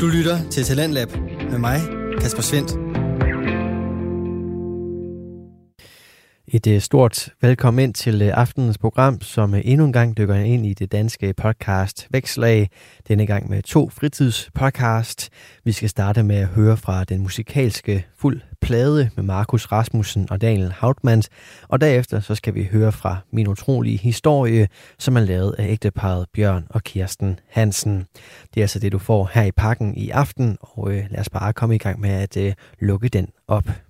Du lytter til Talentlab med mig, Kasper Svendt. Et øh, stort velkommen ind til øh, aftenens program, som øh, endnu en gang dykker ind i det danske podcast Vækslag. Denne gang med to fritidspodcast. Vi skal starte med at høre fra den musikalske fuld plade med Markus Rasmussen og Daniel Hautmans, Og derefter så skal vi høre fra min utrolige historie, som er lavet af ægteparet Bjørn og Kirsten Hansen. Det er altså det, du får her i pakken i aften, og øh, lad os bare komme i gang med at øh, lukke den op.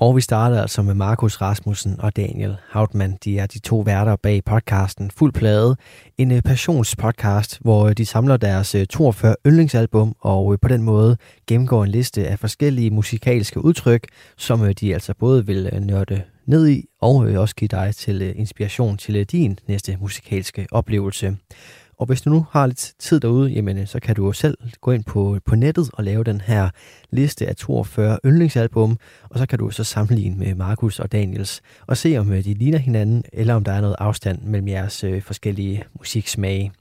Og vi starter altså med Markus Rasmussen og Daniel Hautmann. De er de to værter bag podcasten Fuld Plade. En øh, passionspodcast, hvor øh, de samler deres øh, 42 yndlingsalbum og på den måde gennemgår en liste af forskellige musikalske udtryk, som de altså både vil nørde ned i og også give dig til inspiration til din næste musikalske oplevelse. Og hvis du nu har lidt tid derude, jamen, øh, så kan du jo selv gå ind på, på nettet og lave den her liste af 42 yndlingsalbum, og så kan du så sammenligne med Markus og Daniels, og se om øh, de ligner hinanden, eller om der er noget afstand mellem jeres øh, forskellige musiksmage.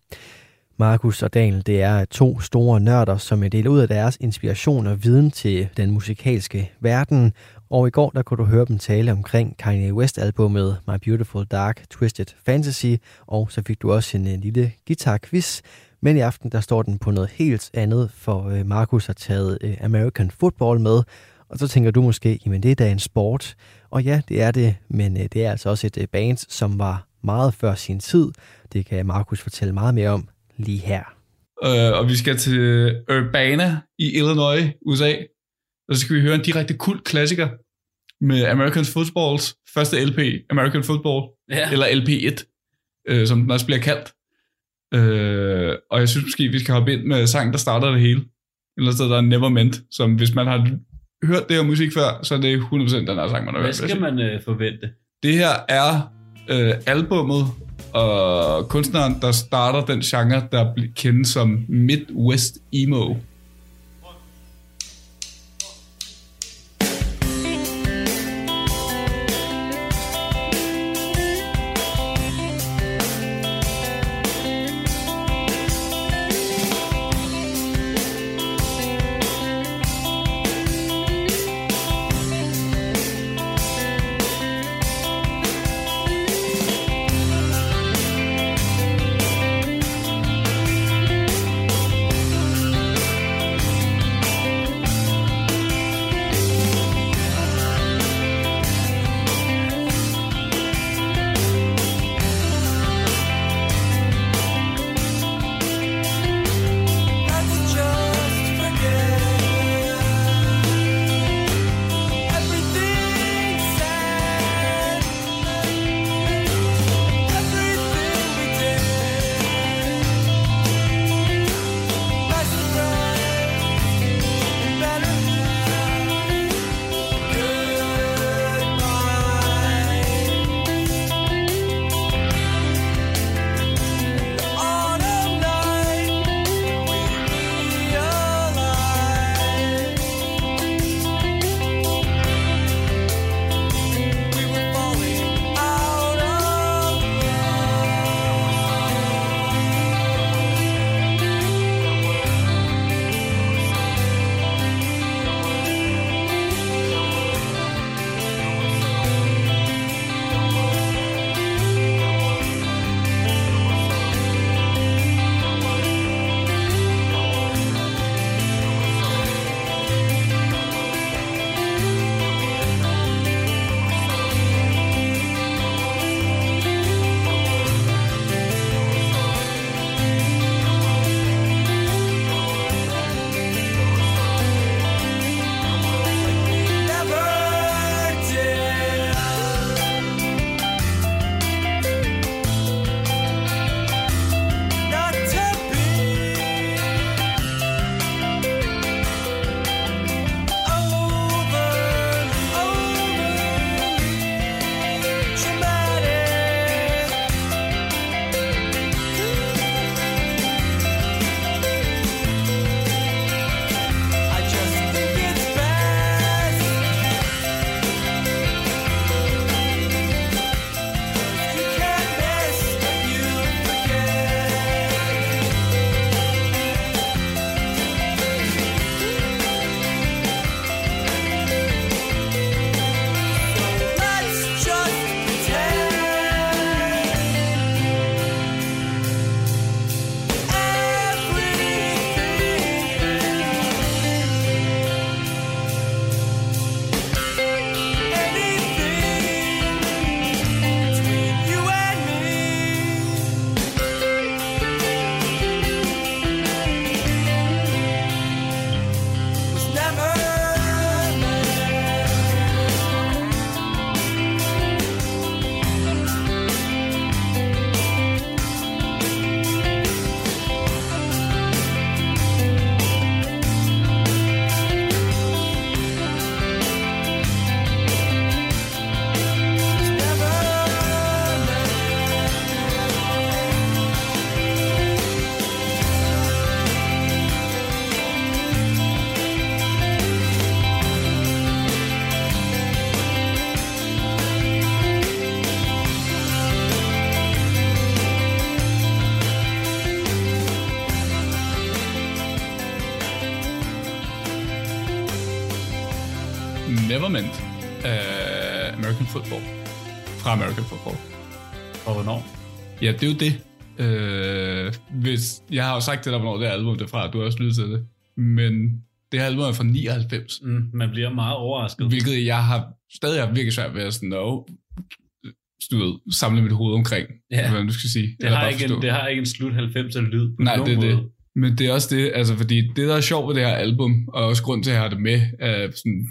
Markus og Daniel, det er to store nørder, som øh, deler ud af deres inspiration og viden til den musikalske verden, og i går, der kunne du høre dem tale omkring Kanye West-albummet My Beautiful Dark Twisted Fantasy, og så fik du også en, øh, lille guitar-quiz. Men i aften, der står den på noget helt andet, for øh, Markus har taget øh, American Football med, og så tænker du måske, jamen det er da en sport. Og ja, det er det, men det er altså også et band, som var meget før sin tid. Det kan Markus fortælle meget mere om lige her. Uh, og vi skal til Urbana i Illinois, USA, og så skal vi høre en direkte kult klassiker med American Footballs første LP, American Football, ja. eller LP1, øh, som den også bliver kaldt. Øh, og jeg synes måske, vi skal hoppe ind med sang, der starter det hele. Eller sted, der er Never Meant, som hvis man har hørt det her musik før, så er det 100% den her sang, man har hørt. Hvad skal man øh, forvente? Det her er øh, albummet og kunstneren, der starter den genre, der kendes som Midwest Emo. Football. Fra American Football. Og hvornår? Ja, det er jo det. Øh, hvis, jeg har jo sagt til dig, hvornår det her album er fra. Du har også lyttet til det. Men det her album er fra 99. Mm, man bliver meget overrasket. Hvilket jeg har stadig har virkelig svært ved at sådan, no, du ved, samle mit hoved omkring, ja. hvad du skal sige. Det har, ikke en, det har ikke en slut 90'er lyd på Nej, det er måde. det. Men det er også det, altså fordi det, der er sjovt ved det her album, og også grund til, at jeg har det med, er sådan,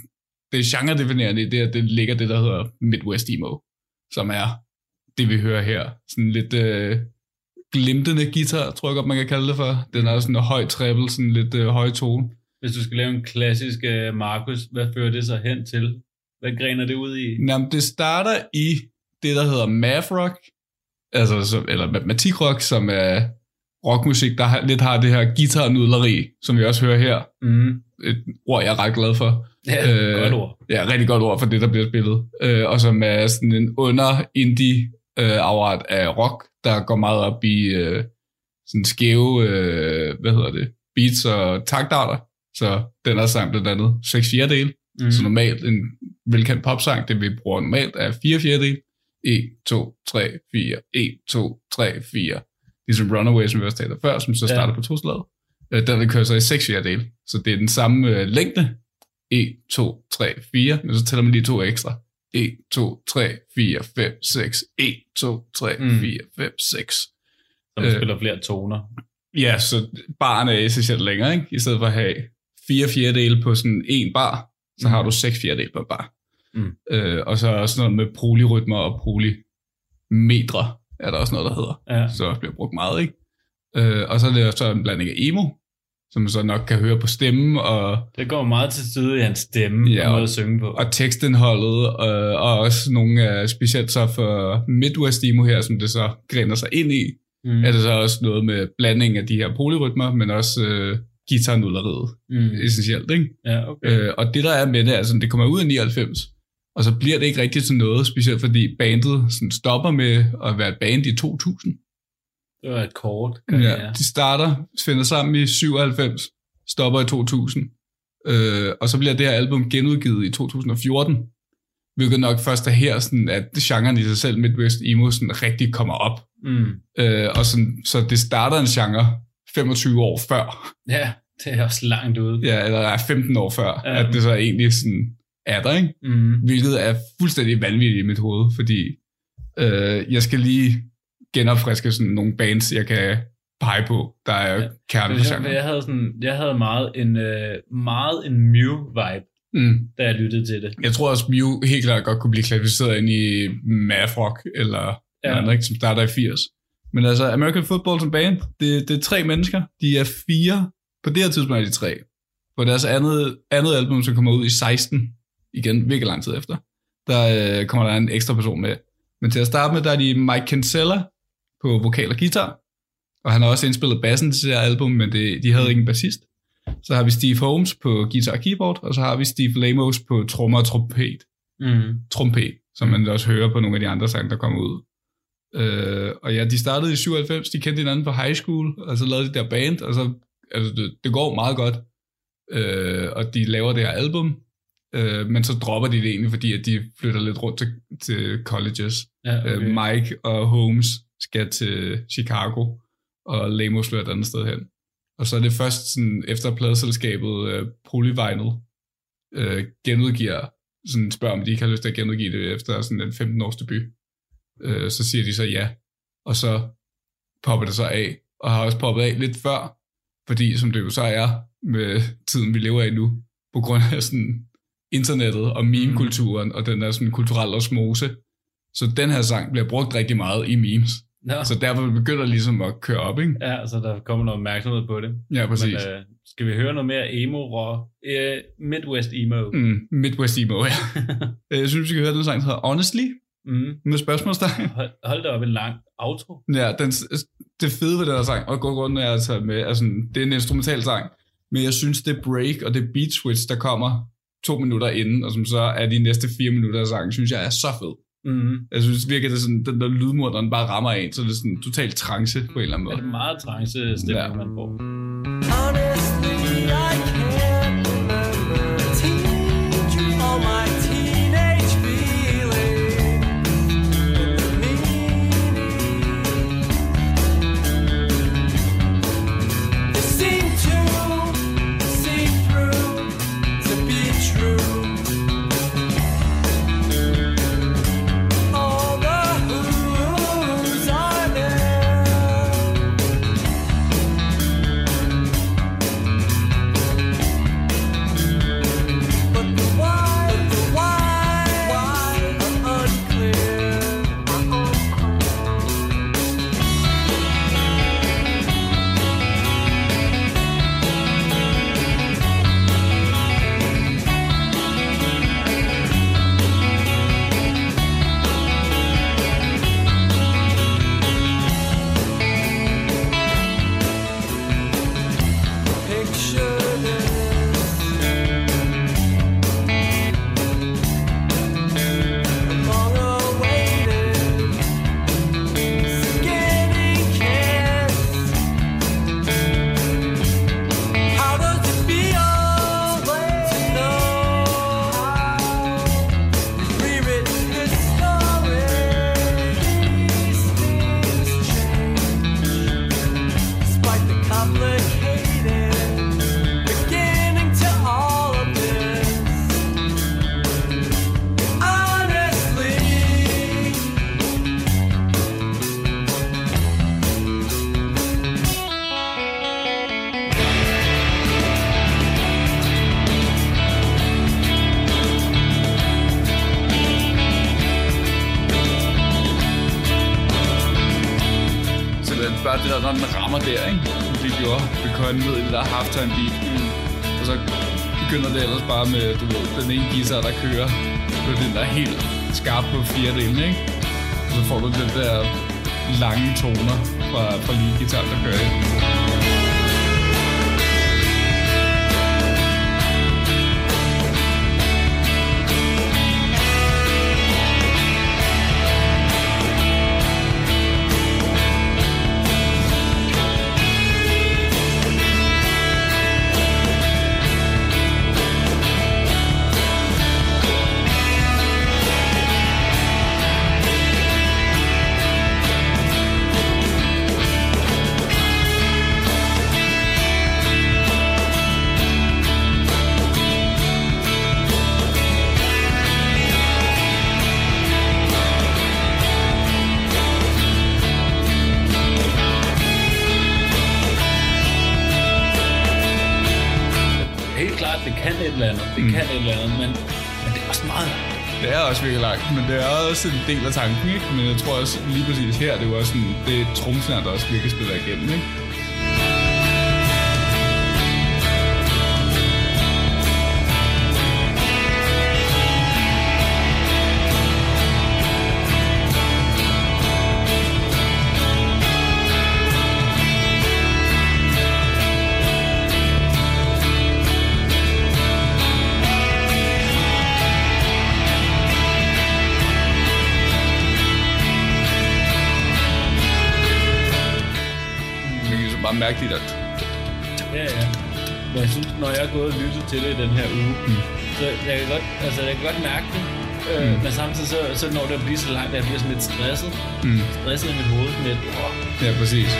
det er genre-definerende i det, at det ligger det, der hedder Midwest Emo, som er det, vi hører her. Sådan lidt øh, glimtende guitar, tror jeg godt, man kan kalde det for. Den er sådan en høj treble, sådan lidt øh, høj tone. Hvis du skal lave en klassisk øh, Marcus, hvad fører det så hen til? Hvad grener det ud i? Jamen, det starter i det, der hedder math rock, altså, eller matematikrock, som er rockmusik, der har, lidt har det her guitarnudleri, som vi også hører her. Mm. Et ord, jeg er ret glad for. Ja, øh, godt ord. Ja, rigtig godt ord for det, der bliver spillet. Øh, og som er sådan en under indie øh, afart af rock, der går meget op i øh, sådan skæve, øh, hvad hedder det, beats og taktarter. Så den er sang blandt andet 6 fjerdedel. Mm. Så normalt en velkendt popsang, det vi bruger normalt, er 4 fjerdedel. 1, 2, 3, 4, 1, 2, 3, 4. Ligesom Runaway, som vi også talte før, som så starter ja. på to slag. Øh, der vil køre så i 6 fjerdedel. Så det er den samme øh, længde. 1, 2, 3, 4. Men så tæller man lige to ekstra. 1, 2, 3, 4, 5, 6. 1, 2, 3, 4, 5, 6. Så man øh, spiller flere toner. Ja, så baren er essentielt længere, ikke? I stedet for at have 4 fjerdedele på sådan en bar, så mm. har du 6 fjerdedele på en bar. Mm. Øh, og så også noget med polyrytmer og polymetre, er der også noget, der hedder. Ja. Så bliver brugt meget, ikke? Øh, og så er det så en blanding af emo, som man så nok kan høre på stemmen. Og, det går meget til side i hans stemme ja, og måde at synge på. Og tekstindholdet, og, og også nogle af, specielt så for Midwest emo her, som det så græner sig ind i, mm. er det så også noget med blanding af de her polyrytmer, men også øh, guitarnulleriet, mm. essentielt, ikke? Ja, okay. Øh, og det der er med det, altså det kommer ud i 99, og så bliver det ikke rigtig til noget, specielt fordi bandet sådan stopper med at være et band i 2000. Det var et kort. Ja, de starter, finder sammen i 97, stopper i 2000. Øh, og så bliver det her album genudgivet i 2014, hvilket nok først er her, sådan, at genren i sig selv, Midwest Emo, sådan, rigtig kommer op. Mm. Øh, og sådan, så det starter en genre 25 år før. Ja, det er også langt ude. Ja, eller er 15 år før, ja. at det så egentlig sådan er der, ikke? Mm. Hvilket er fuldstændig vanvittigt i mit hoved, fordi øh, jeg skal lige genopfriske sådan nogle bands, jeg kan pege på, der er ja, kerne jeg, jeg, havde sådan, jeg havde meget en, øh, meget en Mew-vibe, mm. da jeg lyttede til det. Jeg tror også, Mew helt klart godt kunne blive klassificeret ind i math rock, eller ja. noget andet, som starter i 80. Men altså, American Football som band, det, det er tre mennesker. De er fire. På det her tidspunkt er de tre. På deres andet, andet album, som kommer ud i 16, igen virkelig lang tid efter, der øh, kommer der en ekstra person med. Men til at starte med, der er de Mike Kinsella på vokal og guitar, og han har også indspillet bassen til det her album, men det, de havde ikke en bassist. Så har vi Steve Holmes på guitar og keyboard, og så har vi Steve Lamos på trommer og trompet. Mm. Trompet, som man også hører på nogle af de andre sange, der kommer ud. Øh, og ja, de startede i 97, de kendte hinanden på high school, og så lavede de der band, og så, altså det, det går meget godt. Øh, og de laver det her album, Øh, men så dropper de det egentlig, fordi at de flytter lidt rundt til, til colleges. Ja, okay. øh, Mike og Holmes skal til Chicago, og Lamo flytter et andet sted hen. Og så er det først sådan, efter pladselskabet øh, Polyvinyl øh, genudgiver, sådan spørger om de ikke har lyst til at genudgive det efter sådan en 15 års debut. Øh, så siger de så ja, og så popper det så af, og har også poppet af lidt før, fordi som det jo så er med tiden, vi lever i nu, på grund af sådan internettet og meme-kulturen, mm. og den der sådan kulturelle osmose. Så den her sang bliver brugt rigtig meget i memes. Ja. Så derfor begynder det ligesom at køre op, ikke? Ja, så der kommer noget opmærksomhed på det. Ja, præcis. Men, øh, skal vi høre noget mere emo og øh, Midwest emo? Mm, Midwest emo, ja. Øh, jeg synes, vi skal høre den sang, der hedder Honestly, mm. med spørgsmålstegn. Hold, hold da op en lang outro. Ja, den, det fede ved den her sang, og går er altså med, altså, det er en instrumental sang, men jeg synes, det break og det beat switch, der kommer to minutter inden, og som så er de næste fire minutter af sangen, synes jeg er så fed. Mm. Jeg synes virkelig, det sådan, den der lydmur, der bare rammer en, så det er sådan totalt trance på en eller anden måde. Det er meget trance stemning, ja. man får. Guitar, der kører på den der helt skarp på fire ikke? Og så får du den der lange toner fra, fra lige guitar, der kører ind. Også en del af tanken, ikke? Men jeg tror også lige præcis her, det er jo også sådan, det er tromsnært, der også virkelig spiller igennem, ikke? Mærkeligt, at... Ja, ja. Men jeg synes, når jeg er gået og lyttet til det i den her uge, mm. så jeg kan godt, altså, jeg kan godt mærke det. Øh, mm. Men samtidig så, så når det at blive så langt, at jeg bliver sådan lidt stresset. Mm. Stresset i mit hoved. Sådan lidt, oh. Ja, præcis.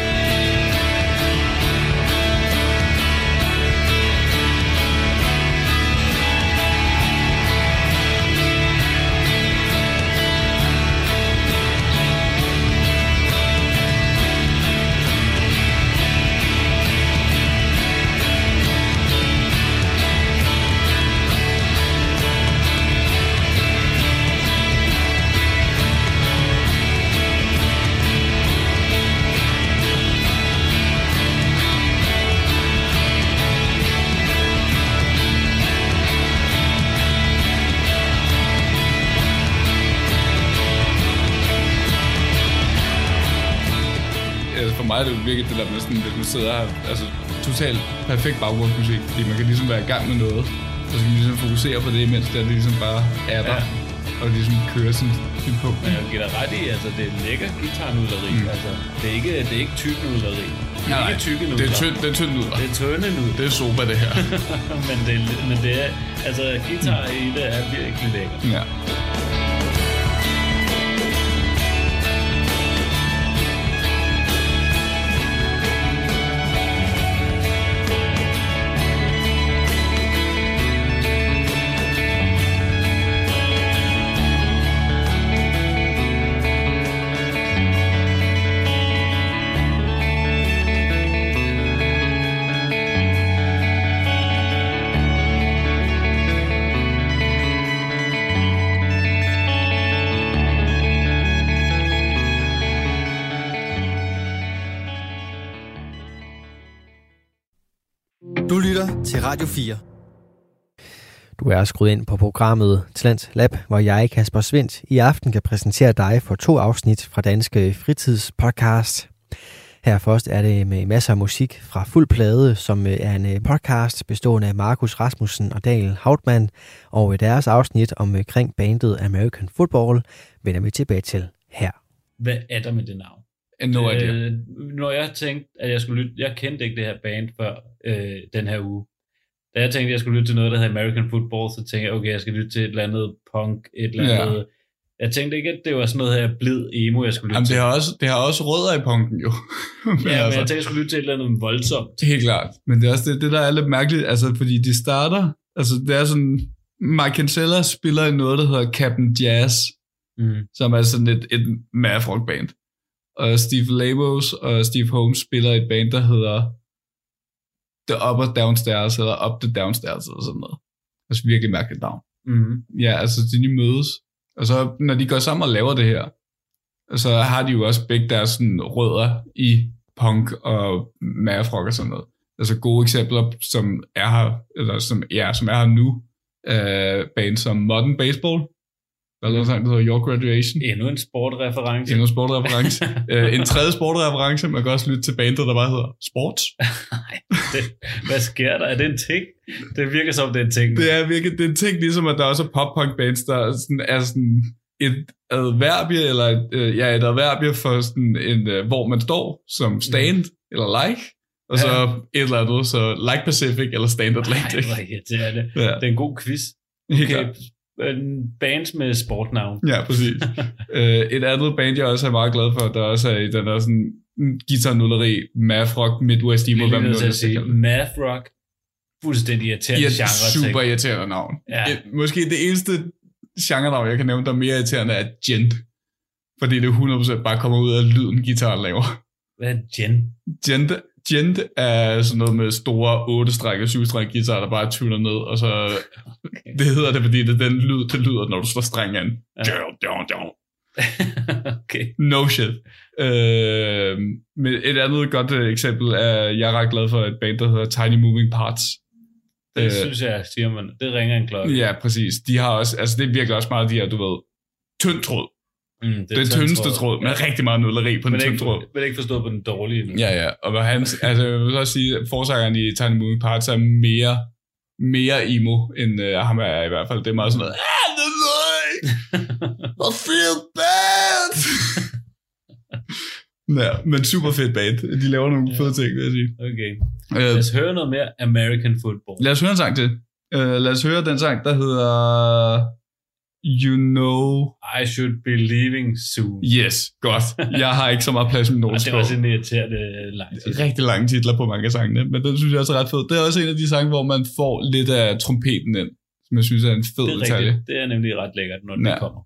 Mig er det virkelig det der med sådan, at man sidder her, altså totalt perfekt baggrundsmusik, fordi man kan ligesom være i gang med noget, og så kan man ligesom fokusere på det, mens det, det ligesom bare er der, ja. og ligesom kører sin, sin på. Men jeg giver dig ret i, altså det er lækker guitarnudleri, mm. altså det er ikke, det er ikke tyk nudleri. Det er ikke tykke nudler. Det er tynd, det er tynd nudler. Det er tynde nudler. Det er soba, det her. men, det, men det er, altså guitar mm. i det er virkelig lækker. Ja. Radio 4. Du er skruet ind på programmet Talent Lab, hvor jeg, Kasper Svendt, i aften kan præsentere dig for to afsnit fra Danske Fritidspodcast. Her først er det med masser af musik fra Fuld Plade, som er en podcast bestående af Markus Rasmussen og Daniel Hautmann, og deres afsnit omkring bandet American Football vender vi tilbage til her. Hvad er der med det navn? No idea. Øh, når jeg tænkte, at jeg skulle lytte, jeg kendte ikke det her band før øh, den her uge. Da jeg tænkte, at jeg skulle lytte til noget, der hedder American Football, så tænkte jeg, okay, jeg skal lytte til et eller andet punk, et eller andet... Ja. Jeg tænkte ikke, at det var sådan noget her blid emo, jeg skulle lytte Jamen, til. Det har, også, det har også rødder i punken, jo. men ja, men altså, jeg tænkte, jeg skulle lytte til et eller andet voldsomt. Helt klart. Men det er også det, det der er lidt mærkeligt, altså, fordi de starter... Altså, det er sådan... Mike Kinsella spiller i noget, der hedder Captain Jazz, mm. som er sådan et, et rock band. Og Steve Labos og Steve Holmes spiller i et band, der hedder The Upper Downstairs, eller Up the Downstairs, eller sådan noget. Er virkelig mærkeligt navn. Mm. Ja, altså de lige mødes. Og så når de går sammen og laver det her, så har de jo også begge deres sådan, rødder i punk og math rock og sådan noget. Altså gode eksempler, som er her, eller som, ja, som er her nu, uh, band som Modern Baseball, der er en sang, der hedder Your Graduation. Endnu en sportreference. Endnu en sportreference. uh, en tredje sportreference, man kan også lytte til bandet, der bare hedder Sports. Nej, det, hvad sker der? Er det en ting? Det virker som, det er en ting. Det er virkelig det er en ting, ligesom at der også er pop-punk bands, der er sådan, er sådan et adverbie, eller et, øh, ja, et adverbie for sådan en, uh, hvor man står, som stand mm. eller like, og ja. så et eller andet, så like Pacific eller stand Atlantic. Nej, hvor irriterende. Ja. Det er en god quiz. Okay, bands med sportnavn. Ja, præcis. uh, et andet band, jeg også er meget glad for, der også er i den der sådan guitar-nulleri, math rock, midwest emo, hvad man nu sige. Math rock, fuldstændig irriterende ja, genre. Super irriterende navn. Ja. Et, måske det eneste genre jeg kan nævne, der er mere irriterende, er gent. Fordi det 100% bare kommer ud af lyden, guitar laver. Hvad er gent? Gent Gent er sådan noget med store 8 stræk og 7 stræk guitar, der bare tuner ned, og så okay. det hedder det, fordi det er den lyd, det lyder, når du slår strengen an. Ja. okay. No shit. Øh, men et andet godt øh, eksempel er, jeg er ret glad for et band, der hedder Tiny Moving Parts. Det øh, synes jeg, siger man. Det ringer en klokke. Ja, præcis. De har også, altså det er virkelig også meget de her, du ved, tynd tråd. Mm, det den tyndeste tråd, med ja. rigtig meget nulleri på den tynde tråd. Men ikke forstået på den dårlige. Nu. Ja, ja. Og han, altså, jeg vil også sige, at forsangeren i Tiny Moving Parts er mere, mere emo, end uh, ham er i hvert fald. Det er meget sådan noget, I feel bad! ja, men super fedt band. De laver nogle ja. fede ting, vil jeg sige. Okay. Uh, lad os høre noget mere American football. Lad os høre en sang til. Uh, lad os høre den sang, der hedder You know... I should be leaving soon. Yes, godt. Jeg har ikke så meget plads med på. Det er også en irriterende lang titel. Rigtig lange titler på mange af sangene, men den synes jeg også er ret fed. Det er også en af de sange, hvor man får lidt af trompeten ind, som jeg synes er en fed detalje. Det er, det er nemlig ret lækkert, når den ja. kommer.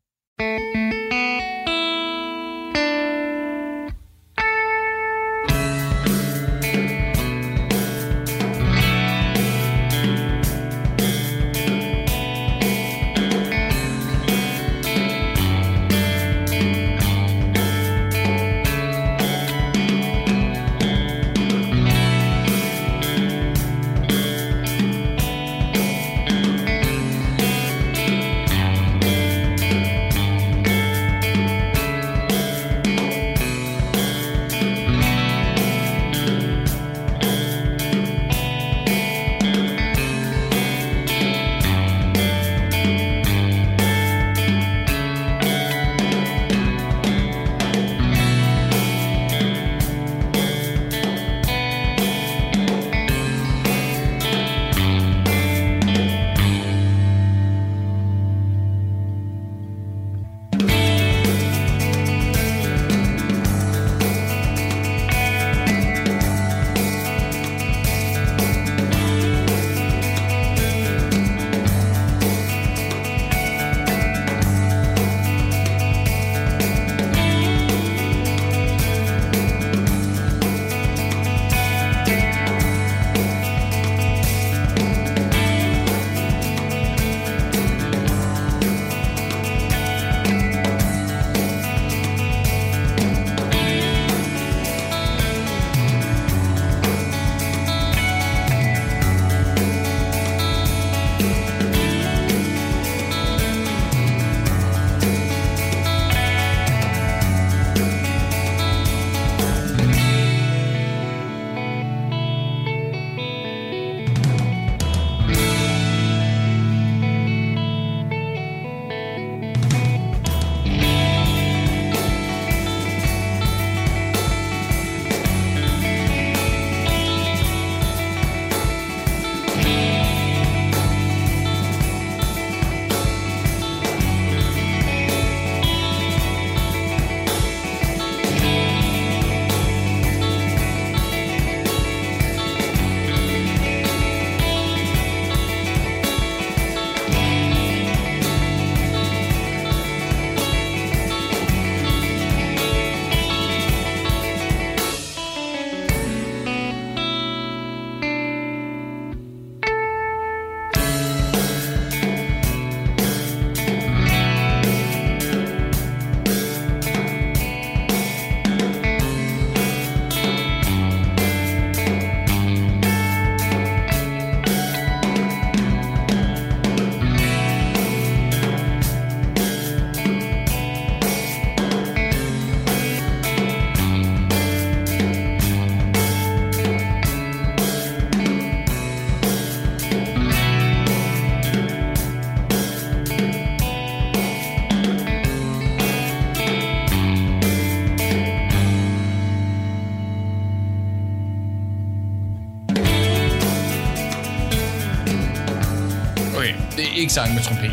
Ikke sang med trompet.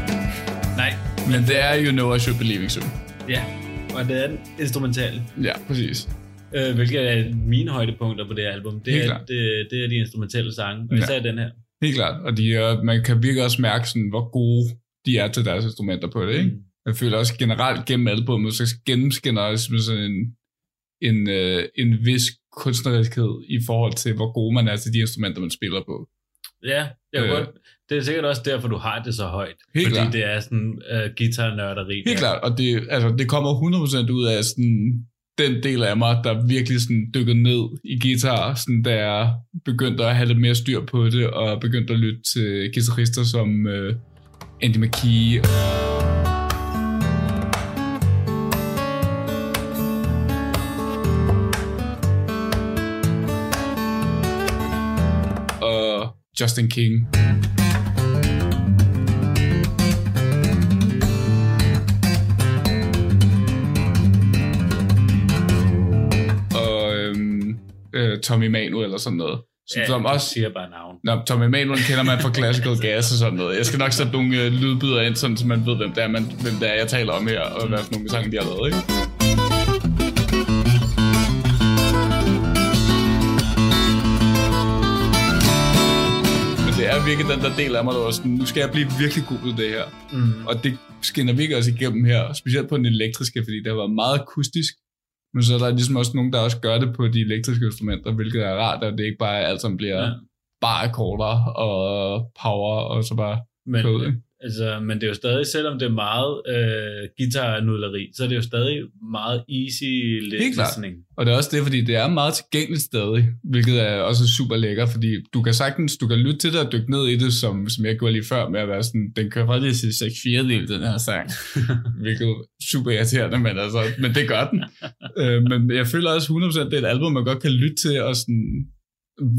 Nej. Men det er You Know I Should Believe Soon. Ja, og det er den instrumentale. Ja, præcis. Øh, hvilket er mine højdepunkter på det album. Det, er, det, det er de instrumentelle sange, og især ja. den her. Helt klart, og de er, man kan virkelig også mærke, sådan, hvor gode de er til deres instrumenter på det. Ikke? Mm. Jeg føler også generelt gennem albumet, så gennemskinner også sådan en, en, øh, en vis kunstneriskhed i forhold til, hvor gode man er til de instrumenter, man spiller på. Ja, jeg øh, godt. det er sikkert også derfor, du har det så højt. Helt fordi klart. det er sådan uh, guitar-nørderi. Helt der. klart, og det, altså, det kommer 100% ud af sådan, den del af mig, der virkelig sådan dykker ned i guitar, sådan, da jeg begyndte at have lidt mere styr på det, og begyndte at lytte til guitarister som uh, Andy McKee. Og Justin King. Og øhm, øh, Tommy Manu eller sådan noget. Som, ja, som også siger bare navn. Nå, Tommy Emanuel kender man fra Classical Gas og sådan noget. Jeg skal nok sætte nogle øh, lydbyder ind, sådan, så man ved, hvem det er, man, hvem det er jeg taler om her, og hvad for nogle sange de har lavet, ikke? Virkelig den der del af mig, der var sådan, nu skal jeg blive virkelig god til det her. Mm. Og det skinner virkelig også igennem her, specielt på den elektriske, fordi det har været meget akustisk. Men så er der ligesom også nogen, der også gør det på de elektriske instrumenter, hvilket er rart, at det ikke bare er alt, som bliver ja. bare akkorder og power, og så bare men, kød, Altså, men det er jo stadig, selvom det er meget øh, guitar-nudleri, så er det jo stadig meget easy listening. Og det er også det, fordi det er meget tilgængeligt stadig, hvilket er også super lækker, fordi du kan sagtens, du kan lytte til det og dykke ned i det, som, som jeg gjorde lige før, med at være sådan, den kører faktisk i 6 4 del, den her sang, hvilket er super irriterende, men, altså, men det gør den. øh, men jeg føler også 100% det er et album, man godt kan lytte til, og sådan,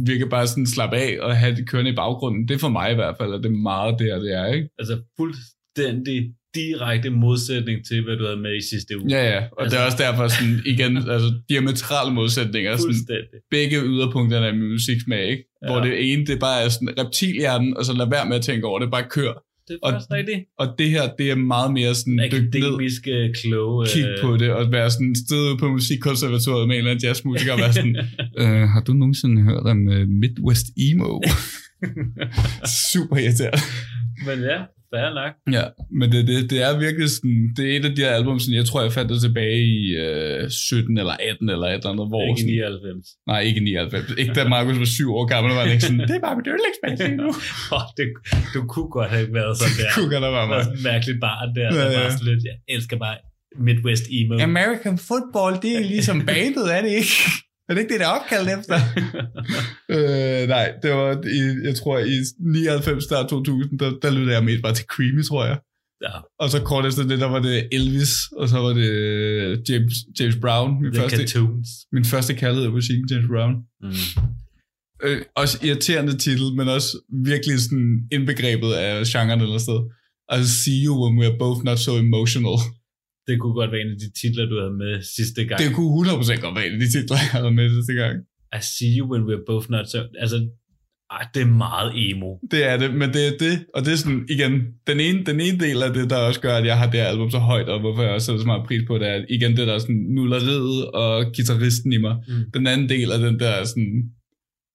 virker bare sådan slappe af og have det kørende i baggrunden. Det er for mig i hvert fald, og det er meget der, det er, ikke? Altså fuldstændig direkte modsætning til, hvad du havde med i sidste uge. Ja, ja, og altså, det er også derfor sådan, igen, altså diametrale modsætninger. Sådan, begge yderpunkterne af musiksmag, ikke? Ja. Hvor det ene, det bare er sådan reptilhjernen, og så lad være med at tænke over det, bare kør det er og, rigtigt. Og det her, det er meget mere sådan dyk ned, kloge. Kig øh, på det, og være sådan sted på musikkonservatoriet med en eller anden jazzmusiker, og være sådan, øh, har du nogensinde hørt om Midwest Emo? Super irriterende. Men ja, Fair nok. Ja, men det, det, det er virkelig sådan, det er et af de her album, sådan, jeg tror, jeg fandt det tilbage i øh, 17 eller 18 eller et eller andet. Hvor, ikke sådan, 99. Nej, ikke 99. Ikke da Markus var syv år gammel, var det ikke sådan, det er bare mit yndlingsband nu. oh, det, du kunne godt have været sådan der. kunne godt have været mig. Sådan mærkeligt barn der, ja, der var sådan lidt, jeg elsker bare Midwest emo. American football, det er ligesom bandet, er det ikke? Er det ikke det, der er opkaldt efter? øh, nej, det var, i, jeg tror, i 99 start 2000, der, der lyttede jeg mest bare til Creamy, tror jeg. Ja. Og så kort efter det, der var det Elvis, og så var det James, James Brown. Min The første, Cartoons. Min første kaldede musikken, James Brown. Mm. Øh, også irriterende titel, men også virkelig sådan indbegrebet af genren eller sted. I'll see you when we're both not so emotional det kunne godt være en af de titler, du havde med sidste gang. Det kunne 100% godt være en af de titler, jeg havde med sidste gang. I see you when we're both not so... Altså, ej, det er meget emo. Det er det, men det er det, og det er sådan, igen, den ene, den ene del af det, der også gør, at jeg har det her album så højt, og hvorfor jeg også sætter så meget pris på det, er igen det der sådan nulleriet og gitarristen i mig. Mm. Den anden del af den der sådan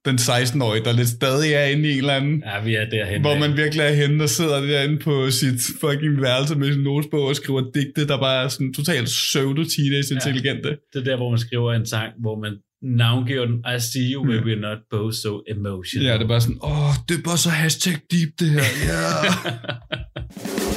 den 16-årige, der lidt stadig er inde i en eller anden... Ja, vi er derhen. Hvor man virkelig er henne og sidder derinde på sit fucking værelse med sin notesbog og skriver digte, der bare er sådan totalt pseudo-teenage-intelligente. Ja, det er der, hvor man skriver en sang, hvor man navngiver den, I see you where we're not both so emotional. Ja, det er bare sådan, åh, oh, det er bare så hashtag deep det her, ja. Yeah.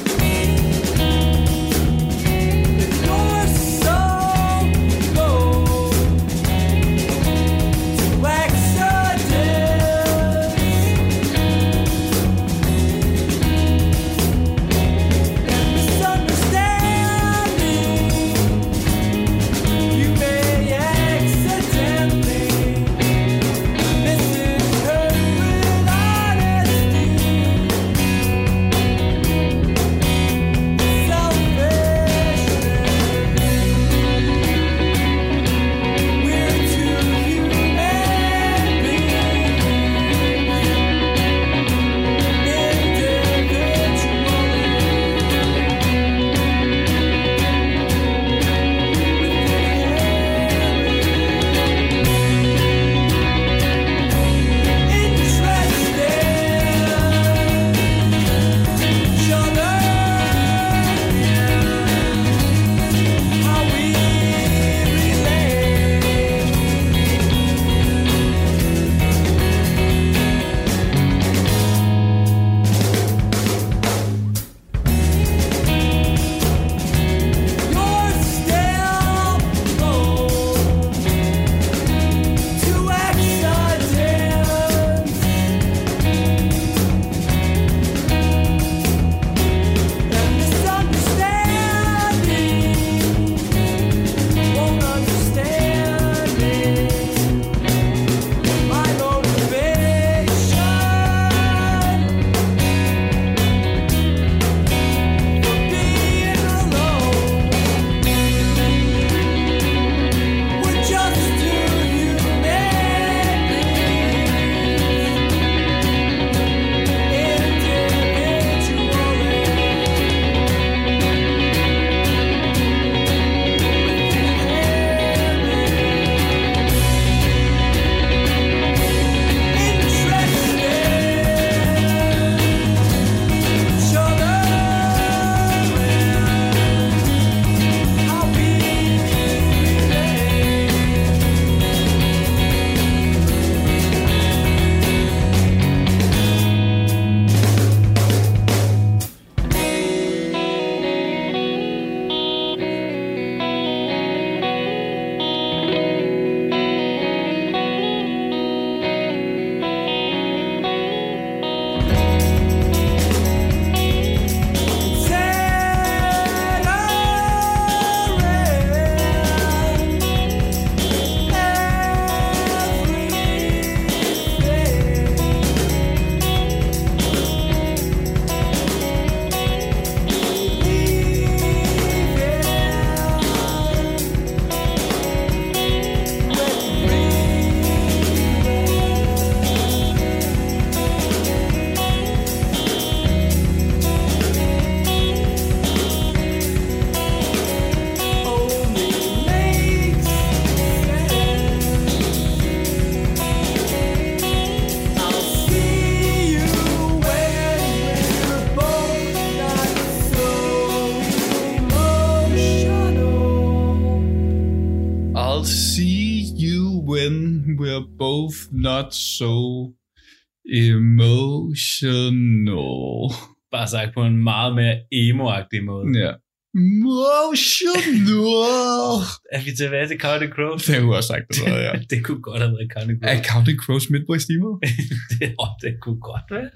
not so emotional. Bare sagt på en meget mere emo-agtig måde. Ja. Emotional. er vi tilbage til Counting Crows? Det har du også sagt, det var, ja. det kunne godt have været Counting Crows. Er Counting Crows Midway Steamer? det, oh, det kunne godt være.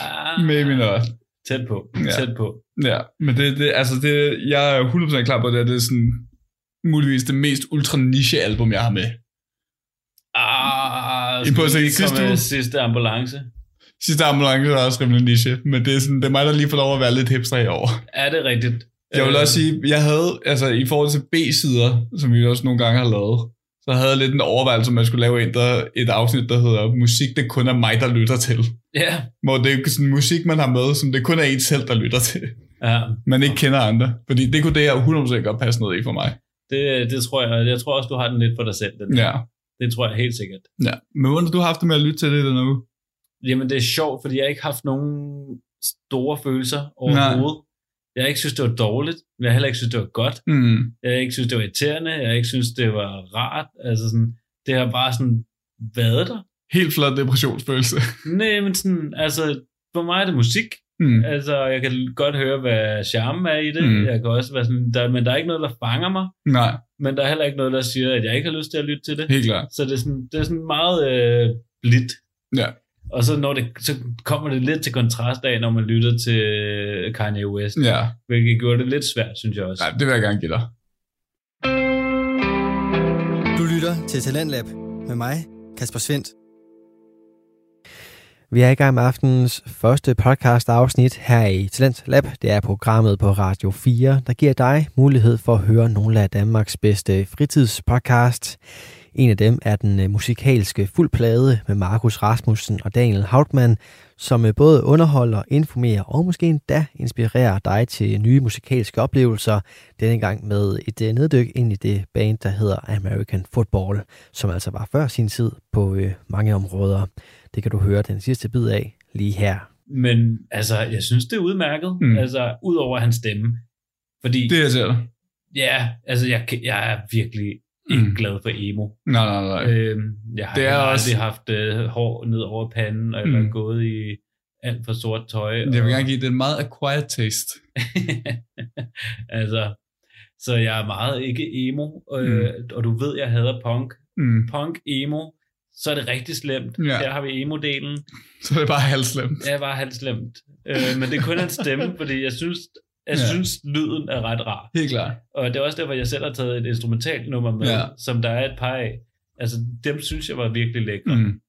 Ah, maybe not. Tæt på, Ja. tæt på. Ja, men det, det, altså det, jeg er 100% klar på, at det, det er sådan muligvis det mest ultra niche album, jeg har med. Ah, I at se sidste uge? sidste ambulance. Sidste ambulance er også rimelig niche, men det er, sådan, det er mig, der lige får lov at være lidt hipster herovre. Er det rigtigt? Jeg vil Øh, også sige, jeg havde, altså i forhold til B-sider, som vi også nogle gange har lavet, så havde jeg lidt en overvejelse, om man skulle lave et, der, et afsnit, der hedder Musik, det kun er mig, der lytter til. Ja. Hvor det er sådan musik, man har med, som det kun er en selv, der lytter til. ja. Man ikke kender andre. Fordi det kunne det her 100% godt passe noget i for mig. Det, det tror jeg. Jeg tror også, du har den lidt for dig selv. Den. Ja. Det tror jeg helt sikkert. ja. Men hvordan har du haft det med at lytte til det den uge? Jamen, det er sjovt, fordi jeg ikke har haft nogen store følelser overhovedet. Jeg har ikke synes, det var dårligt. men Jeg har heller ikke synes, det var godt. Mm. Jeg har ikke synes, det var irriterende. Jeg har ikke synes, det var rart. Altså sådan, det har bare sådan været der. Helt flot depressionsfølelse. Nej, men sådan, altså, for mig er det musik. Mm. Altså, jeg kan godt høre, hvad charmen er i det. Mm. Jeg kan også være sådan, der, men der er ikke noget, der fanger mig. Nej, Men der er heller ikke noget, der siger, at jeg ikke har lyst til at lytte til det. helt klart. Så det er sådan, det er sådan meget øh, blidt. Ja. Og så, når det, så kommer det lidt til kontrast af, når man lytter til øh, Kanye West. Ja, Hvilket gjorde det lidt svært, synes jeg også. Nej, det vil jeg gerne give dig. Du lytter til Talentlab med mig, Kasper Svendt. Vi er i gang med aftenens første podcast afsnit her i Talent Lab. Det er programmet på Radio 4, der giver dig mulighed for at høre nogle af Danmarks bedste fritidspodcast. En af dem er den øh, musikalske fuldplade med Markus Rasmussen og Daniel Hautmann, som øh, både underholder, informerer og måske endda inspirerer dig til nye musikalske oplevelser. Denne gang med et øh, neddyk ind i det band, der hedder American Football, som altså var før sin tid på mange områder. Det kan du høre den sidste bid af lige her. Men altså, jeg synes, det er udmærket. Mm. Mm. Altså, ud over hans stemme. Fordi, Det er jeg selv. ja, altså, jeg, jeg er virkelig ikke Mm. glad for emo. Nej, nej, nej. Øhm, jeg har Det det er aldrig også- haft øh, hår ned over panden, eller Mm. gået i alt for sort tøj. Jeg vil gerne give det en meget acquired taste. altså, så jeg er meget ikke emo, øh, og du ved, jeg hader punk. Mm. Punk, emo, så er det rigtig slemt. Ja. Her har vi emo-delen. Så det er bare halvslemt. Er bare halvt slemt. Øh, men det er kun hans stemme, fordi jeg synes, jeg Ja. synes lyden er ret rar. Helt klart. Og det er også derfor, jeg selv har taget et instrumentalt nummer med, Ja. ja. som der er et par af. Altså, dem synes jeg var virkelig lækre. Mm.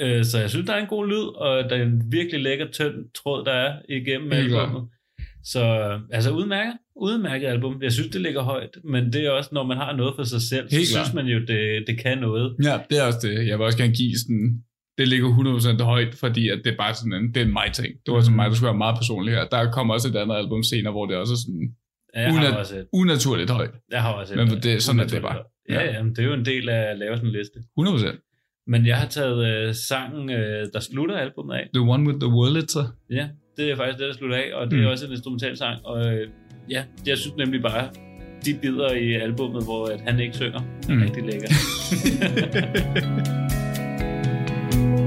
Øh, så jeg synes, der er en god lyd, og der er en virkelig lækker tynd tråd, der er igennem albumet. Så altså udmærket, udmærket album. Jeg synes, det ligger højt, men det er også, når man har noget for sig selv, så Helt synes man jo, det, det kan noget. Ja, det er også det. Jeg vil også gerne give sådan... Det ligger 100% højt, fordi at det er bare sådan en, det er en mig ting. Det var sådan Mhm. mig, der skulle være meget personligt her. Der kommer også et andet album senere, hvor det også er sådan Ja, at- også et. unaturligt højt. Jeg har også et. Men det- sådan er det bare. Ja, Ja. ja, men det er jo en del af at lave sådan en liste. 100%. Men jeg har taget øh, sangen, øh, der slutter albumet af. The one with the Wurlitzer. Ja, det er faktisk det, der slutter af, og det Mm. er også en instrumental sang. Og øh, ja, jeg synes nemlig bare, de bider i albummet, hvor at han ikke synger, er Mm. rigtig lækker.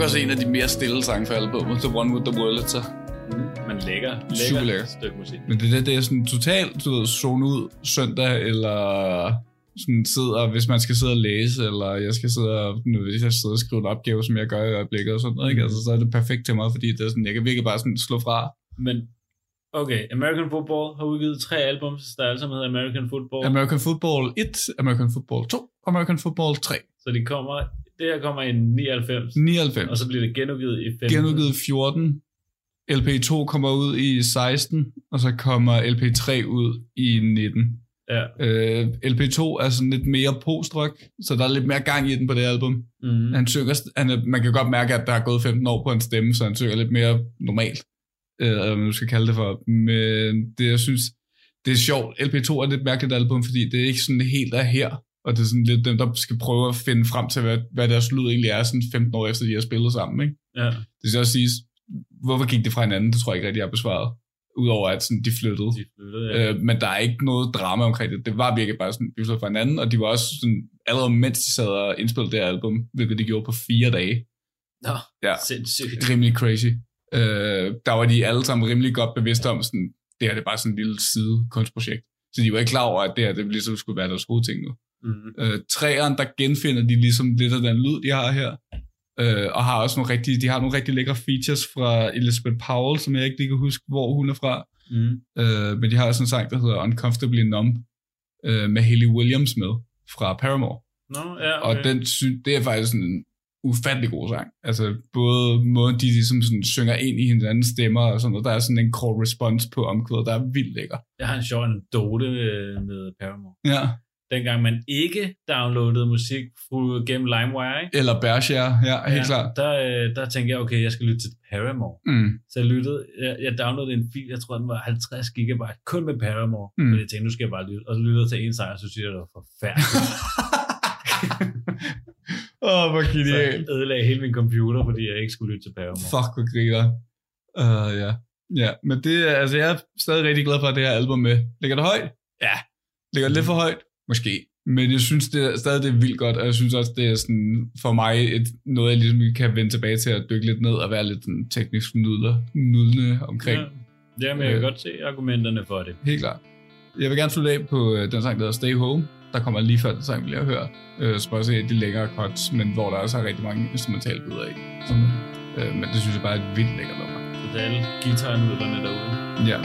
også en af de mere stille sange for albumet, The One With The Wurlitzer. Mm, men lækker, lækker Super lækker. stykke musik. Men det, det, det er sådan totalt, du ved, zone ud søndag, eller sådan sidder, hvis man skal sidde og læse, eller jeg skal sidde og, nu, hvis jeg sidder og skrive en opgave, som jeg gør i øjeblikket og sådan noget, ikke? Mhm. Altså, så er det perfekt til mig, fordi det er sådan, jeg kan virkelig bare sådan slå fra. Men okay, American Football har udgivet tre albums, der alle sammen hedder American Football. American Football 1, American Football 2, American Football 3, så de kommer, det her kommer i 99, 99. og så bliver det genudgivet i 15. genudgivet 14, LP2 kommer ud i 16, og så kommer LP3 ud i 19. Ja. Øh, LP2 er sådan lidt mere post-rock, så der er lidt mere gang i den på det album. Mm. Han synger, han man kan godt mærke, at der er gået 15 år på en stemme, så han synger lidt mere normalt, øh, eller hvad man skal kalde det for. Men det, jeg synes, det er sjovt. LP2 er et lidt mærkeligt album, fordi det er ikke sådan helt er her, og det er sådan lidt dem, der skal prøve at finde frem til, hvad, hvad deres lyd egentlig er, sådan 15 år efter, de har spillet sammen. Ikke? Ja. Det skal også siges, hvorfor gik det fra hinanden, det tror jeg ikke rigtig, jeg har besvaret. Udover at sådan, de flyttede. De flyttede, ja. Øh, men der er ikke noget drama omkring det. Det var virkelig bare sådan, vi flyttede fra hinanden, og de var også sådan, allerede mens de sad og indspillede det her album, hvilket de gjorde på fire dage. Nå, Ja. sindssygt. Rimelig crazy. Øh, der var de alle sammen rimelig godt bevidste om, sådan, det her det er bare sådan en lille side kunstprojekt. Så de var ikke klar over, at det her det ligesom skulle være deres hovedting nu. Mm. Øh, træeren, der genfinder de ligesom lidt af den lyd, de har her. Øh, og har også nogle rigtig, de har nogle rigtig lækre features fra Elizabeth Powell, som jeg ikke lige kan huske, hvor hun er fra. Mm. Øh, men de har også en sang, der hedder Uncomfortably Numb, øh, med Hayley Williams med, fra Paramore. Nå, ja, Okay. okay. Og den, det er faktisk sådan en ufattelig god sang. Altså både måden, de ligesom sådan synger ind i hinandens stemmer og sådan noget. Der er sådan en call response på omkvædet, der er vildt lækker. Jeg har en sjov anekdote øh, med Paramore. Ja. Dengang man ikke downloadede musik gennem LimeWire, ikke? Eller Bershare, ja, helt klart. Der, øh, der tænkte jeg, okay, jeg skal lytte til Paramore. Mm. Så jeg lyttede, jeg, jeg downloadede en fil, jeg tror den var 50 gigabyte, kun med Paramore. Mm. Mm. Fordi jeg tænkte, nu skal jeg bare lytte. Og så lyttede jeg til en sang, og så synes jeg, det var forfærdeligt. Åh, oh, hvor så genialt. jeg ødelagde hele min computer, fordi jeg ikke skulle lytte til Paramore. Fuck, hvor griner. Uh, ja. ja, men det er, altså jeg er stadig rigtig glad for, at det her album med. Ligger det højt? Ja. Ligger det lidt for højt? Måske. Men jeg synes det er, stadig, det er vildt godt, og jeg synes også, det er sådan, for mig et, noget, jeg ligesom kan vende tilbage til at dykke lidt ned og være lidt sådan, teknisk nudler, nudlende omkring. Ja. Ja. Jamen, jeg kan Øh. godt se argumenterne for det. Helt klart. Jeg vil gerne slutte af på øh, den sang, der hedder Stay Home. Der kommer lige før den sang, vi lige har hørt. Øh, så også de længere cuts, men hvor der også er rigtig mange instrumentale bidder i. Sådan, øh, men det synes jeg bare er et vildt lækkert nummer. Så det er alle guitarnudlerne derude. Ja.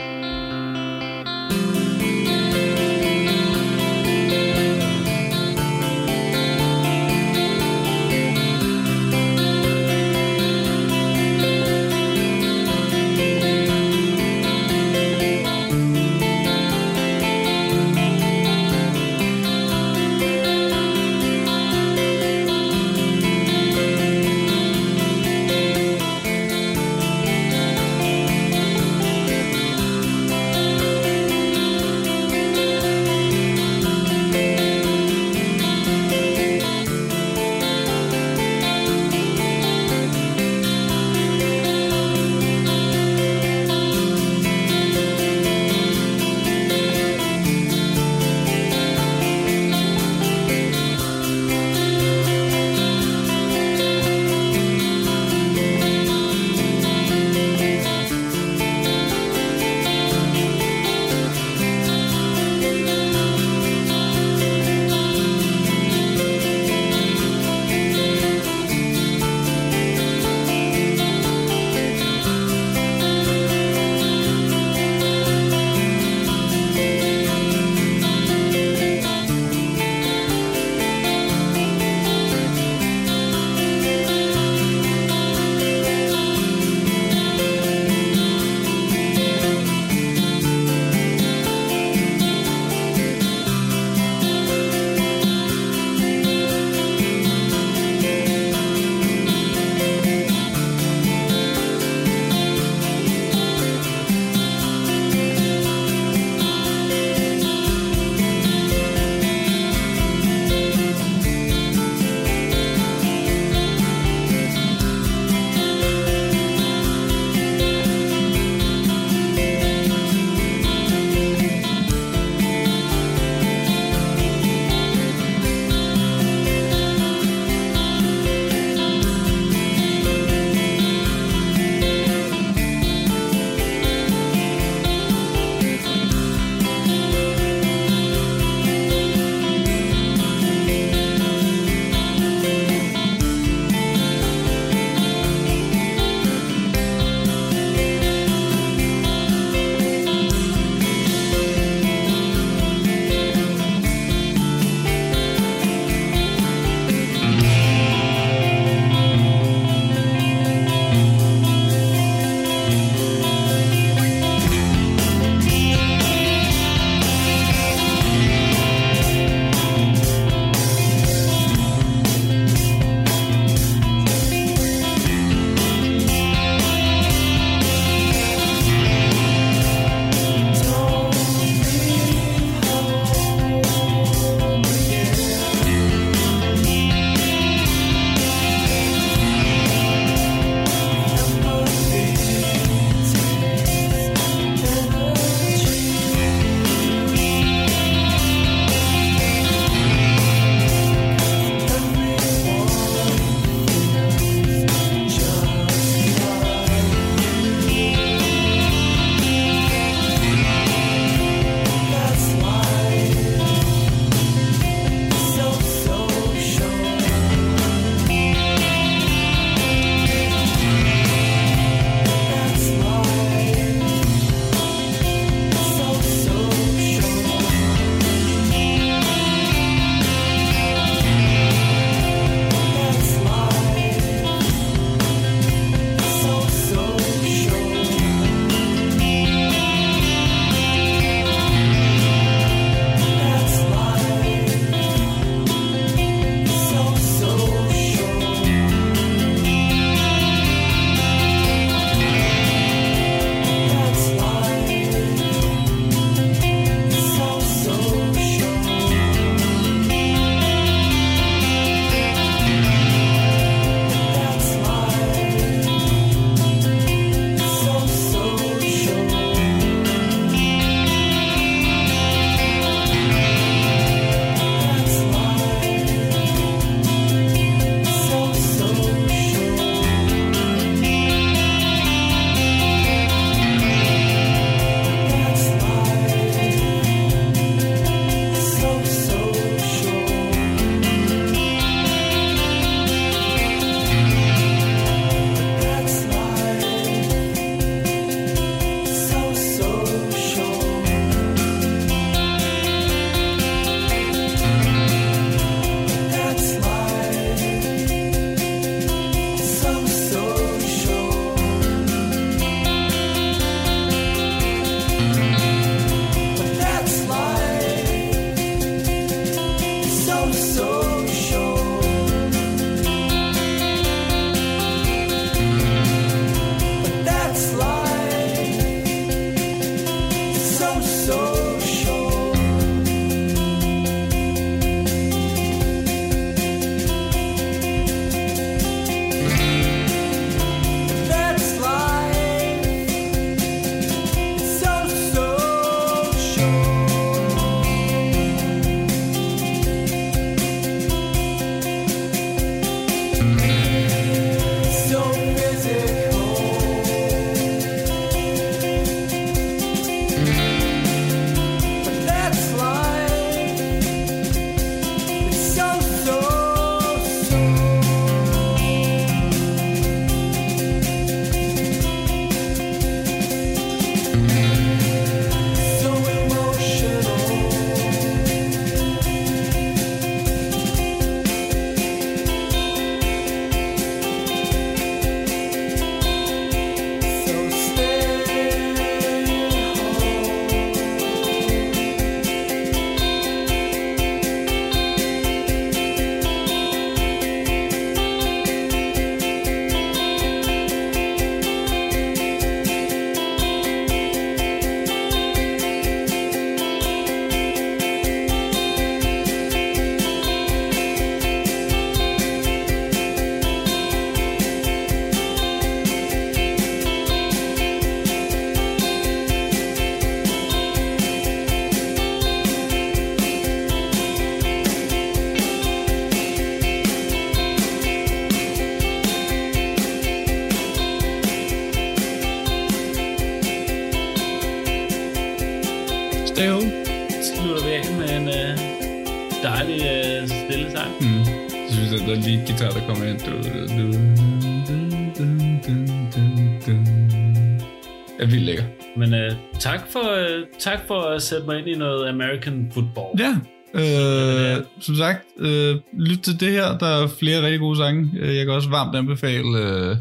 Tak for at sætte mig ind i noget American football. Ja, øh, som sagt, øh, lyt til det her. Der er flere rigtig gode sange. Øh, jeg kan også varmt anbefale øh,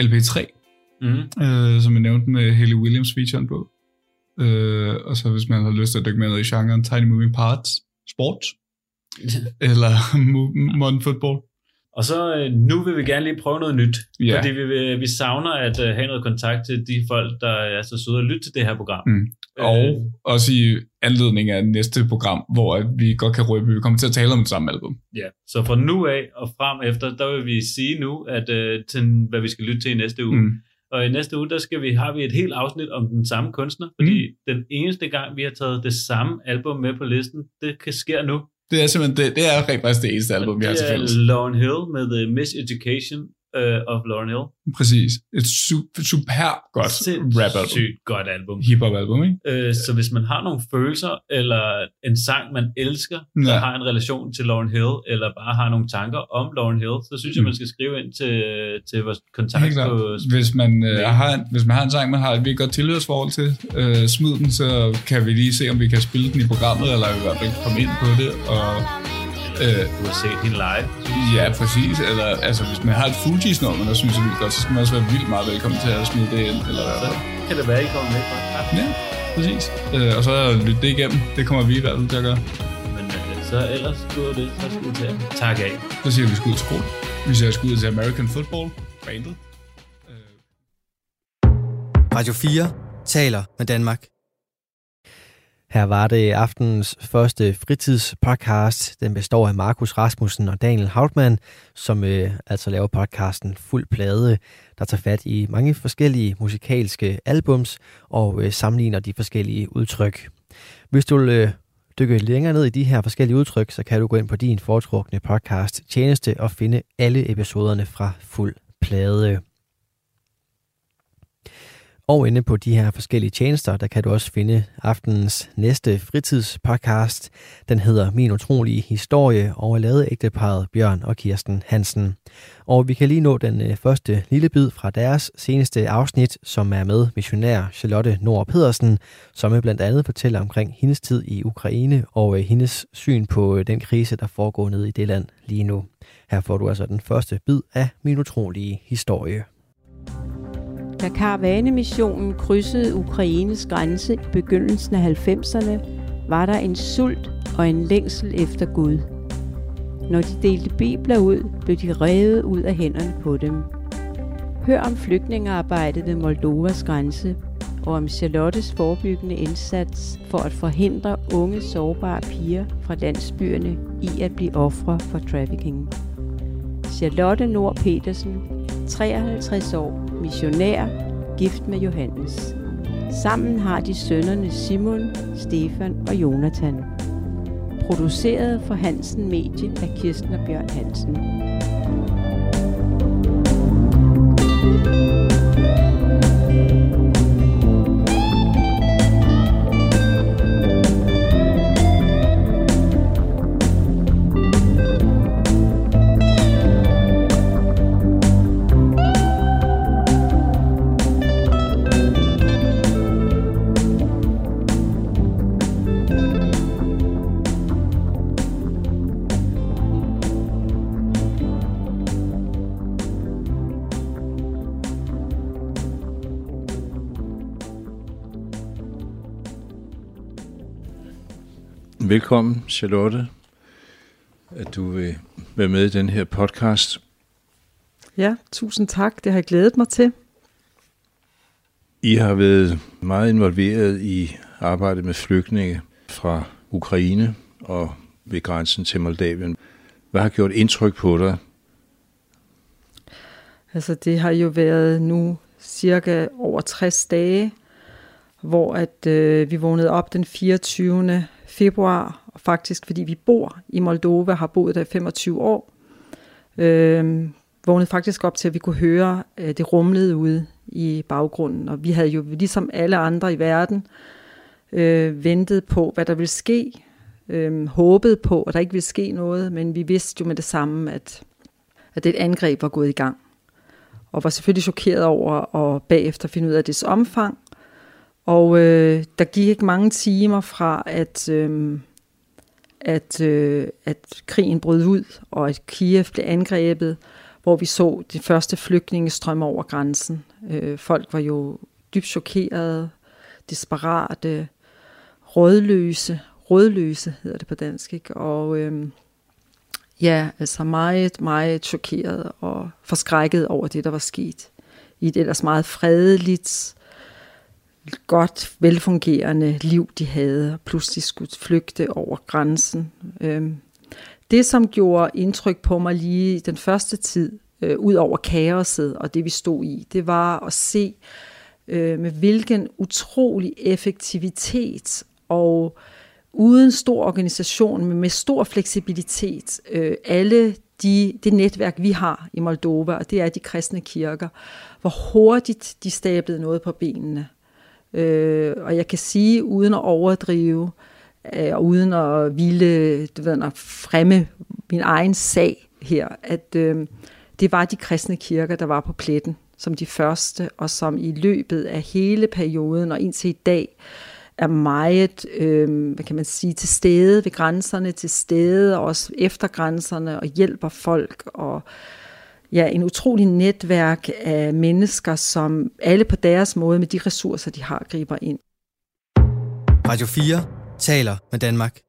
LP3, mm. øh, som jeg nævnte med Haley Williams featuren på. Øh, og så hvis man har lyst til at dykke med i genren Tiny Moving Parts, sport, eller modern football, og så øh, nu vil vi gerne lige prøve noget nyt, yeah. fordi vi, vi savner at uh, have noget kontakt til de folk, der er så søde at lytte til det her program. Mm. Og øh, også i anledning af næste program, hvor vi godt kan røbe, at vi kommer til at tale om det samme album. Ja, så fra nu af og frem efter, der vil vi sige nu, at uh, til, hvad vi skal lytte til i næste uge. Mm. Og i næste uge, der skal vi, har vi et helt afsnit om den samme kunstner, fordi mm. den eneste gang, vi har taget det samme album med på listen, det kan ske nu. Det er simpelthen det, det er rent faktisk det eneste album, vi har til fælles. Lauren Hill med The Miseducation uh, of Lauren Hill. Præcis. Et super, super godt rap album. Sygt godt album. Hip-hop album, ikke? Uh, så hvis man har nogle følelser, eller en sang, man elsker, ja. der har en relation til Lauren Hill, eller bare har nogle tanker om Lauren Hill, så synes mm. jeg, man skal skrive ind til, til vores kontakt på... Hvis man, uh, har en, hvis man har en sang, man har et virkelig godt tilhørsforhold til, uh, smid den, så kan vi lige se, om vi kan spille den i programmet, eller i hvert fald komme ind på det, og Øh, du har set hende live? Ja, præcis. Eller, altså, hvis man har et Fugees nummer, der synes jeg vildt godt, så skal man også være vildt meget velkommen til at smide det ind. Eller så kan det være, I kommer med på Ja, præcis. Øh, og så lytte det igennem. Det kommer vi i hvert fald til at gøre. Men øh, så ellers skulle det, så skulle til tak af. Så siger vi skud til sport. Vi siger skud til American Football. Bandet. Radio 4 taler med Danmark. Her var det aftenens første fritidspodcast. Den består af Markus Rasmussen og Daniel Hautmann, som øh, altså laver podcasten Fuld Plade, der tager fat i mange forskellige musikalske albums og øh, sammenligner de forskellige udtryk. Hvis du vil øh, dykke længere ned i de her forskellige udtryk, så kan du gå ind på din foretrukne podcast tjeneste og finde alle episoderne fra Fuld Plade. Og inde på de her forskellige tjenester, der kan du også finde aftenens næste fritidspodcast. Den hedder Min utrolige historie og er lavet ægteparet Bjørn og Kirsten Hansen. Og vi kan lige nå den øh, første lille bid fra deres seneste afsnit, som er med missionær Charlotte Nord Pedersen, som blandt andet fortæller omkring hendes tid i Ukraine og øh, hendes syn på øh, den krise, der foregår nede i det land lige nu. Her får du altså den første bid af Min utrolige historie. Da karavanemissionen krydsede Ukraines grænse i begyndelsen af 90'erne, var der en sult og en længsel efter Gud. Når de delte bibler ud, blev de revet ud af hænderne på dem. Hør om flygtningearbejdet ved Moldovas grænse og om Charlottes forebyggende indsats for at forhindre unge sårbare piger fra landsbyerne i at blive ofre for trafficking. Charlotte Nord Petersen, 53 år, missionær, gift med Johannes. Sammen har de sønnerne Simon, Stefan og Jonathan. Produceret for Hansen Medie af Kirsten og Bjørn Hansen. Velkommen, Charlotte, at du vil være med i den her podcast. Ja, tusind tak. Det har jeg glædet mig til. I har været meget involveret i arbejdet med flygtninge fra Ukraine og ved grænsen til Moldavien. Hvad har gjort indtryk på dig? Altså, det har jo været nu cirka over 60 dage, hvor at øh, vi vågnede op den 24 februar, og faktisk fordi vi bor i Moldova, har boet der i 25 år, øh, vågnede faktisk op til, at vi kunne høre, at det rumlede ude i baggrunden. Og vi havde jo ligesom alle andre i verden øh, ventet på, hvad der ville ske, øh, håbet på, at der ikke ville ske noget, men vi vidste jo med det samme, at, at det et angreb var gået i gang. Og var selvfølgelig chokeret over at bagefter finde ud af dets omfang, og øh, der gik ikke mange timer fra, at, øh, at, øh, at krigen brød ud, og at Kiev blev angrebet, hvor vi så de første flygtninge strømme over grænsen. Øh, folk var jo dybt chokerede, desperate, rådløse. Rådløse hedder det på dansk, ikke? Og øh, ja, altså meget, meget chokeret og forskrækket over det, der var sket i et ellers meget fredeligt, godt, velfungerende liv, de havde, og pludselig skulle flygte over grænsen. Øhm, det, som gjorde indtryk på mig lige den første tid, øh, ud over kaoset og det, vi stod i, det var at se, øh, med hvilken utrolig effektivitet og uden stor organisation, men med stor fleksibilitet, øh, alle de, det netværk, vi har i Moldova, og det er de kristne kirker, hvor hurtigt de stablede noget på benene. Øh, og jeg kan sige, uden at overdrive, øh, og uden at ville du ved, at fremme min egen sag her, at øh, det var de kristne kirker, der var på pletten som de første, og som i løbet af hele perioden og indtil i dag er meget, øh, hvad kan man sige, til stede ved grænserne, til stede også efter grænserne og hjælper folk og ja, en utrolig netværk af mennesker, som alle på deres måde med de ressourcer, de har, griber ind. Radio 4 taler med Danmark.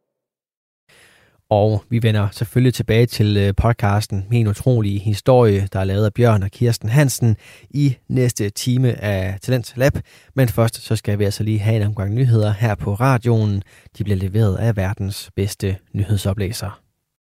Og vi vender selvfølgelig tilbage til øh, podcasten Min utrolige historie, der er lavet af Bjørn og Kirsten Hansen i næste time af Talent Lab. Men først så skal vi altså lige have en omgang nyheder her på radioen. De bliver leveret af verdens bedste nyhedsoplæser.